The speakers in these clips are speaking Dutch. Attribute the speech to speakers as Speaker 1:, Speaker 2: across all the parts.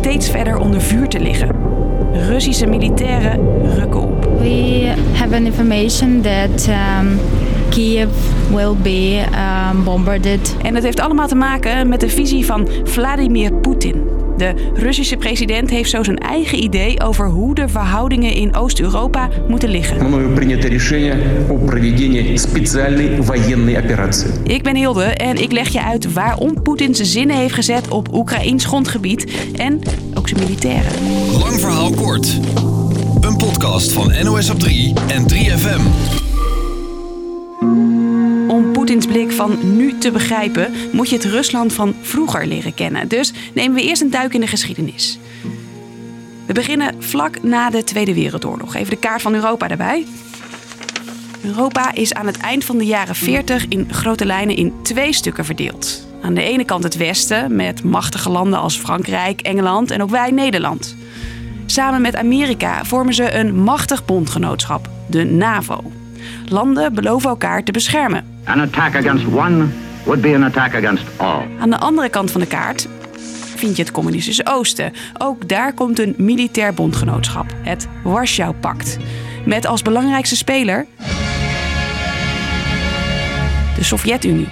Speaker 1: steeds verder onder vuur te liggen. Russische militairen rukken op.
Speaker 2: We have an information that um, Kiev will be um, bombarded.
Speaker 1: En het heeft allemaal te maken met de visie van Vladimir Poetin. De Russische president heeft zo zijn eigen idee over hoe de verhoudingen in Oost-Europa moeten liggen. Ik ben Hilde en ik leg je uit waarom Poetin zijn zinnen heeft gezet op Oekraïns grondgebied en ook zijn militairen.
Speaker 3: Lang verhaal kort. Een podcast van NOS op 3 en 3FM.
Speaker 1: Poetins blik van nu te begrijpen, moet je het Rusland van vroeger leren kennen. Dus nemen we eerst een duik in de geschiedenis. We beginnen vlak na de Tweede Wereldoorlog. Even de kaart van Europa daarbij. Europa is aan het eind van de jaren 40 in grote lijnen in twee stukken verdeeld. Aan de ene kant het Westen, met machtige landen als Frankrijk, Engeland en ook wij Nederland. Samen met Amerika vormen ze een machtig bondgenootschap, de NAVO. Landen beloven elkaar te beschermen.
Speaker 4: An attack against one would be an attack against all.
Speaker 1: Aan de andere kant van de kaart vind je het communistische Oosten. Ook daar komt een militair bondgenootschap, het Warschau-pact. Met als belangrijkste speler de Sovjet-Unie.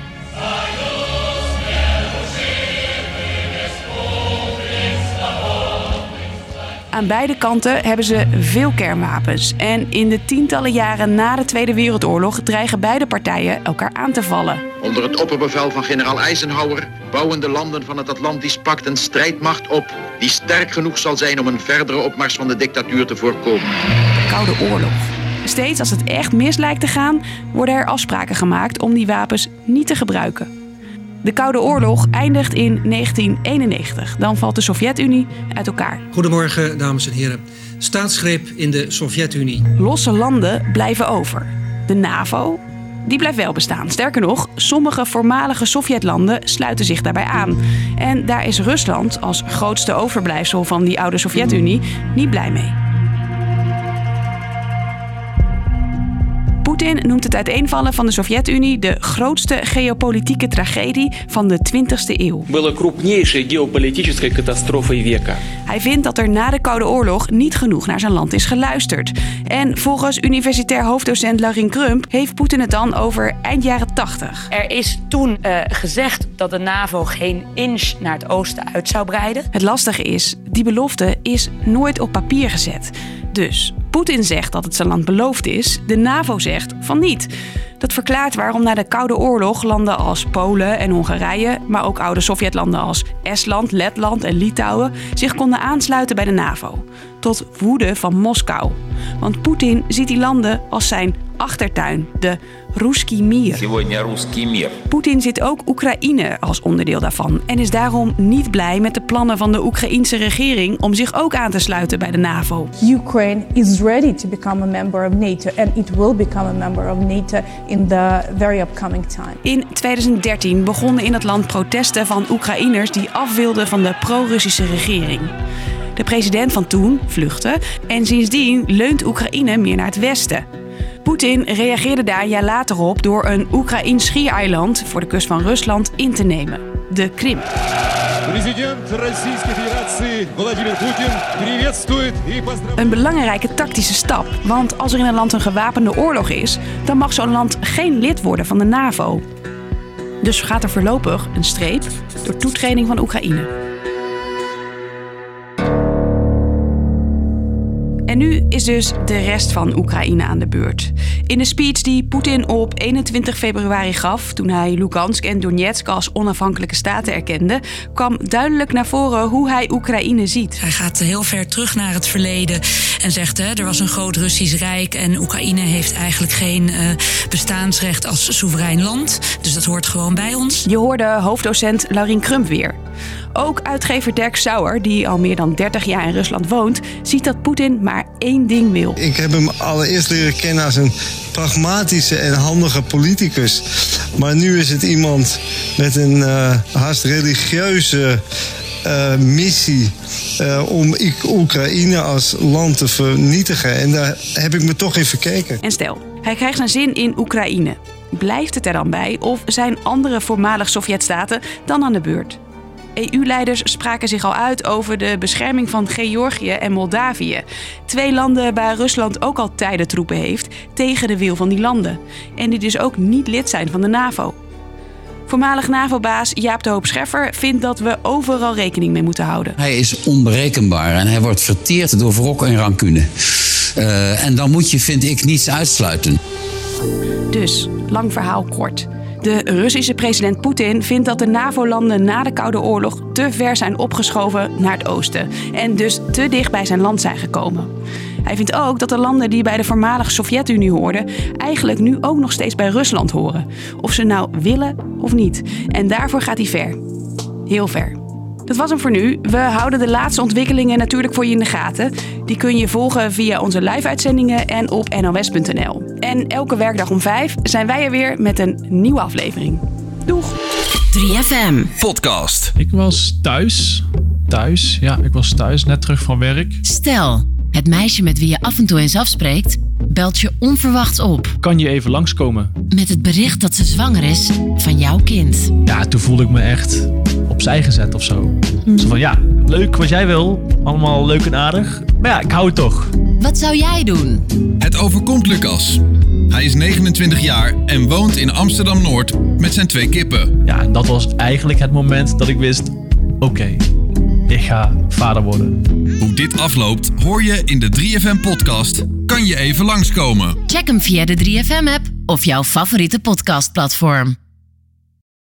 Speaker 1: Aan beide kanten hebben ze veel kernwapens. En in de tientallen jaren na de Tweede Wereldoorlog dreigen beide partijen elkaar aan te vallen.
Speaker 5: Onder het opperbevel van generaal Eisenhower bouwen de landen van het Atlantisch Pact een strijdmacht op die sterk genoeg zal zijn om een verdere opmars van de dictatuur te voorkomen.
Speaker 1: de Koude Oorlog. Steeds als het echt mis lijkt te gaan, worden er afspraken gemaakt om die wapens niet te gebruiken. De Koude Oorlog eindigt in 1991. Dan valt de Sovjet-Unie uit elkaar.
Speaker 6: Goedemorgen, dames en heren. Staatsgreep in de Sovjet-Unie.
Speaker 1: Losse landen blijven over. De NAVO, die blijft wel bestaan. Sterker nog, sommige voormalige Sovjetlanden sluiten zich daarbij aan. En daar is Rusland als grootste overblijfsel van die oude Sovjet-Unie niet blij mee. Poetin noemt het uiteenvallen van de Sovjet-Unie de grootste geopolitieke tragedie van de 20e eeuw. Hij vindt dat er na de Koude Oorlog niet genoeg naar zijn land is geluisterd. En volgens universitair hoofddocent Larin Krump heeft Poetin het dan over eind jaren 80.
Speaker 7: Er is toen eh, gezegd dat de NAVO geen inch naar het oosten uit zou breiden.
Speaker 1: Het lastige is, die belofte is nooit op papier gezet. Dus Poetin zegt dat het zijn land beloofd is, de NAVO zegt van niet. Dat verklaart waarom na de Koude Oorlog landen als Polen en Hongarije, maar ook oude Sovjetlanden als Estland, Letland en Litouwen zich konden aansluiten bij de NAVO. Tot woede van Moskou. Want Poetin ziet die landen als zijn achtertuin, de Ruskimir. Mir. Poetin zit ook Oekraïne als onderdeel daarvan en is daarom niet blij met de plannen van de Oekraïense regering om zich ook aan te sluiten bij de NAVO.
Speaker 8: Ukraine is ready to become a member of NATO and it will become a member of NATO in the very upcoming time.
Speaker 1: In 2013 begonnen in het land protesten van Oekraïners die af wilden van de pro-Russische regering. De president van toen vluchtte en sindsdien leunt Oekraïne meer naar het westen. Poetin reageerde daar een jaar later op door een Oekraïns schiereiland voor de kust van Rusland in te nemen, de Krim.
Speaker 9: Президент Российской Федерации Владимир Путин приветствует и поздравляет.
Speaker 1: Een belangrijke tactische stap, want als er in een land een gewapende oorlog is, dan mag zo'n land geen lid worden van de NAVO. Dus gaat er voorlopig een streep door toetreding van Oekraïne. Nu is dus de rest van Oekraïne aan de beurt. In de speech die Poetin op 21 februari gaf, toen hij Lugansk en Donetsk als onafhankelijke staten erkende, kwam duidelijk naar voren hoe hij Oekraïne ziet.
Speaker 10: Hij gaat heel ver terug naar het verleden en zegt: hè, er was een groot Russisch Rijk en Oekraïne heeft eigenlijk geen eh, bestaansrecht als soeverein land. Dus dat hoort gewoon bij ons.
Speaker 1: Je hoorde hoofddocent Laurien Krump weer. Ook uitgever Dirk Sauer, die al meer dan 30 jaar in Rusland woont, ziet dat Poetin maar één ding wil.
Speaker 11: Ik heb hem allereerst leren kennen als een pragmatische en handige politicus. Maar nu is het iemand met een eh, haast religieuze eh, missie eh, om Oekraïne als land te vernietigen. En daar heb ik me toch in verkeken.
Speaker 1: En stel, hij krijgt zijn zin in Oekraïne. Blijft het er dan bij of zijn andere voormalig Sovjetstaten dan aan de beurt? EU-leiders spraken zich al uit over de bescherming van Georgië en Moldavië. Twee landen waar Rusland ook al tijden troepen heeft tegen de wil van die landen. En die dus ook niet lid zijn van de NAVO. Voormalig NAVO-baas Jaap de Hoop Scheffer vindt dat we overal rekening mee moeten houden.
Speaker 12: Hij is onberekenbaar en hij wordt verteerd door wrok en rancune. Uh, en dan moet je, vind ik, niets uitsluiten.
Speaker 1: Dus, lang verhaal kort. De Russische president Poetin vindt dat de NAVO-landen na de Koude Oorlog te ver zijn opgeschoven naar het oosten en dus te dicht bij zijn land zijn gekomen. Hij vindt ook dat de landen die bij de voormalige Sovjet-Unie hoorden, eigenlijk nu ook nog steeds bij Rusland horen. Of ze nou willen of niet. En daarvoor gaat hij ver. Heel ver. Dat was hem voor nu. We houden de laatste ontwikkelingen natuurlijk voor je in de gaten. Die kun je volgen via onze live-uitzendingen en op nos.nl. En elke werkdag om 5 zijn wij er weer met een nieuwe aflevering. Doeg!
Speaker 3: 3FM Podcast.
Speaker 13: Ik was thuis. Thuis, ja, ik was thuis, net terug van werk.
Speaker 14: Stel, het meisje met wie je af en toe eens afspreekt, belt je onverwachts op.
Speaker 13: Kan je even langskomen?
Speaker 14: Met het bericht dat ze zwanger is van jouw kind.
Speaker 13: Ja, toen voelde ik me echt opzij gezet of zo. Hm. Zo van ja, leuk wat jij wil. Allemaal leuk en aardig. Maar ja, ik hou het toch.
Speaker 14: Wat zou jij doen?
Speaker 3: Het overkomt Lucas. Hij is 29 jaar en woont in Amsterdam Noord met zijn twee kippen.
Speaker 13: Ja, en dat was eigenlijk het moment dat ik wist: oké, ik ga vader worden.
Speaker 3: Hoe dit afloopt hoor je in de 3FM-podcast. Kan je even langskomen?
Speaker 14: Check hem via de 3FM-app of jouw favoriete podcastplatform.